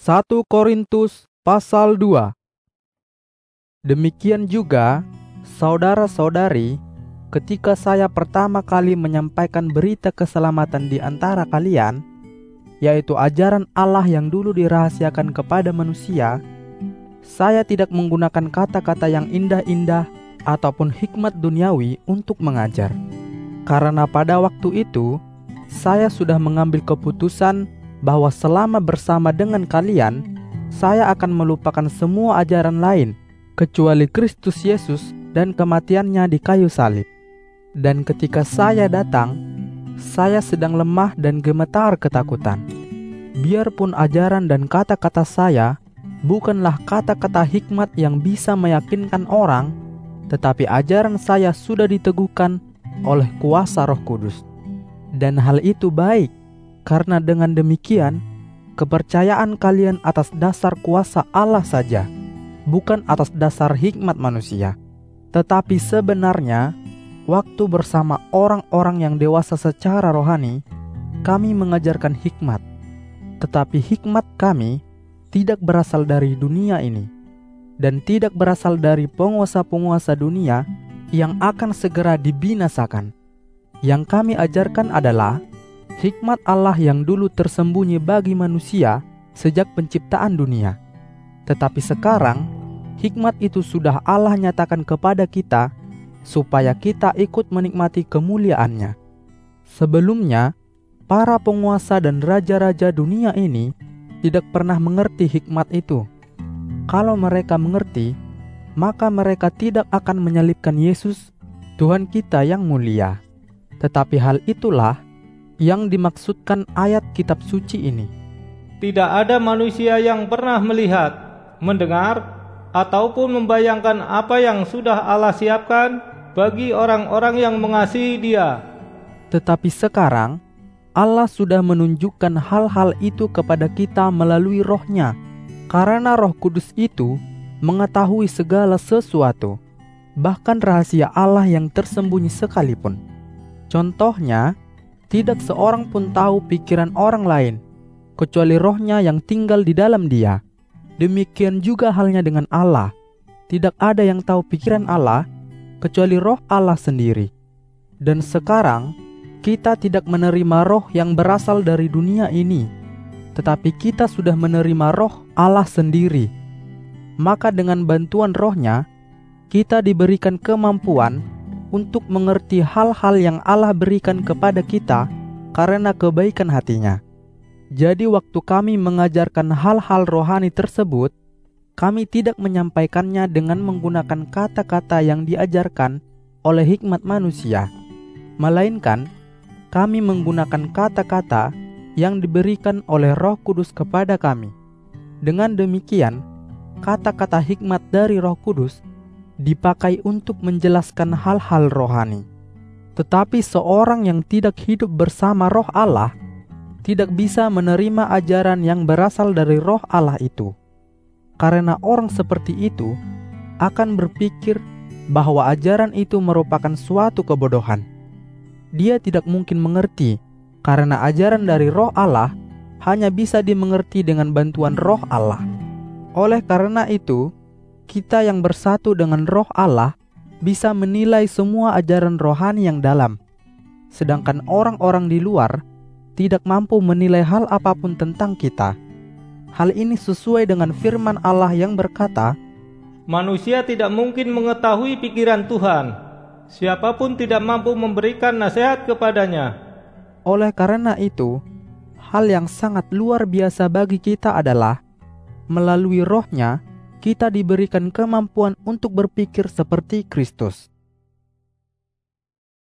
1 Korintus pasal 2 Demikian juga, saudara-saudari, ketika saya pertama kali menyampaikan berita keselamatan di antara kalian, yaitu ajaran Allah yang dulu dirahasiakan kepada manusia, saya tidak menggunakan kata-kata yang indah-indah ataupun hikmat duniawi untuk mengajar. Karena pada waktu itu, saya sudah mengambil keputusan bahwa selama bersama dengan kalian, saya akan melupakan semua ajaran lain kecuali Kristus Yesus dan kematiannya di kayu salib. Dan ketika saya datang, saya sedang lemah dan gemetar ketakutan. Biarpun ajaran dan kata-kata saya bukanlah kata-kata hikmat yang bisa meyakinkan orang, tetapi ajaran saya sudah diteguhkan oleh kuasa Roh Kudus. Dan hal itu baik, karena dengan demikian kepercayaan kalian atas dasar kuasa Allah saja, bukan atas dasar hikmat manusia. Tetapi sebenarnya, waktu bersama orang-orang yang dewasa secara rohani, kami mengajarkan hikmat. Tetapi hikmat kami tidak berasal dari dunia ini, dan tidak berasal dari penguasa-penguasa dunia yang akan segera dibinasakan. Yang kami ajarkan adalah hikmat Allah yang dulu tersembunyi bagi manusia sejak penciptaan dunia. Tetapi sekarang, hikmat itu sudah Allah nyatakan kepada kita supaya kita ikut menikmati kemuliaannya. Sebelumnya, para penguasa dan raja-raja dunia ini tidak pernah mengerti hikmat itu. Kalau mereka mengerti, maka mereka tidak akan menyalibkan Yesus, Tuhan kita yang mulia. Tetapi hal itulah yang dimaksudkan ayat kitab suci ini. Tidak ada manusia yang pernah melihat, mendengar, ataupun membayangkan apa yang sudah Allah siapkan bagi orang-orang yang mengasihi Dia. Tetapi sekarang Allah sudah menunjukkan hal-hal itu kepada kita melalui rohnya, karena roh kudus itu mengetahui segala sesuatu, bahkan rahasia Allah yang tersembunyi sekalipun. Contohnya, tidak seorang pun tahu pikiran orang lain, kecuali rohnya yang tinggal di dalam dia. Demikian juga halnya dengan Allah. Tidak ada yang tahu pikiran Allah, kecuali roh Allah sendiri. Dan sekarang, kita tidak menerima roh yang berasal dari dunia ini, tetapi kita sudah menerima roh Allah sendiri. Maka dengan bantuan rohnya, kita diberikan kemampuan untuk mengerti hal-hal yang Allah berikan kepada kita karena kebaikan hatinya. Jadi waktu kami mengajarkan hal-hal rohani tersebut, kami tidak menyampaikannya dengan menggunakan kata-kata yang diajarkan oleh hikmat manusia, melainkan kami menggunakan kata-kata yang diberikan oleh Roh Kudus kepada kami. Dengan demikian, kata-kata hikmat dari Roh Kudus dipakai untuk menjelaskan hal-hal rohani. Tetapi seorang yang tidak hidup bersama Roh Allah tidak bisa menerima ajaran yang berasal dari Roh Allah itu, karena orang seperti itu akan berpikir bahwa ajaran itu merupakan suatu kebodohan dia tidak mungkin mengerti karena ajaran dari Roh Allah hanya bisa dimengerti dengan bantuan Roh Allah. Oleh karena itu, kita yang bersatu dengan Roh Allah bisa menilai semua ajaran rohani yang dalam, sedangkan orang-orang di luar tidak mampu menilai hal apa pun tentang kita. Hal ini sesuai dengan firman Allah yang berkata, "Manusia tidak mungkin mengetahui pikiran Tuhan." siapa pun tidak mampu memberikan nasihat kepadanya. Oleh karena itu, hal yang sangat luar biasa bagi kita adalah melalui rohnya kita diberikan kemampuan untuk berpikir seperti Kristus.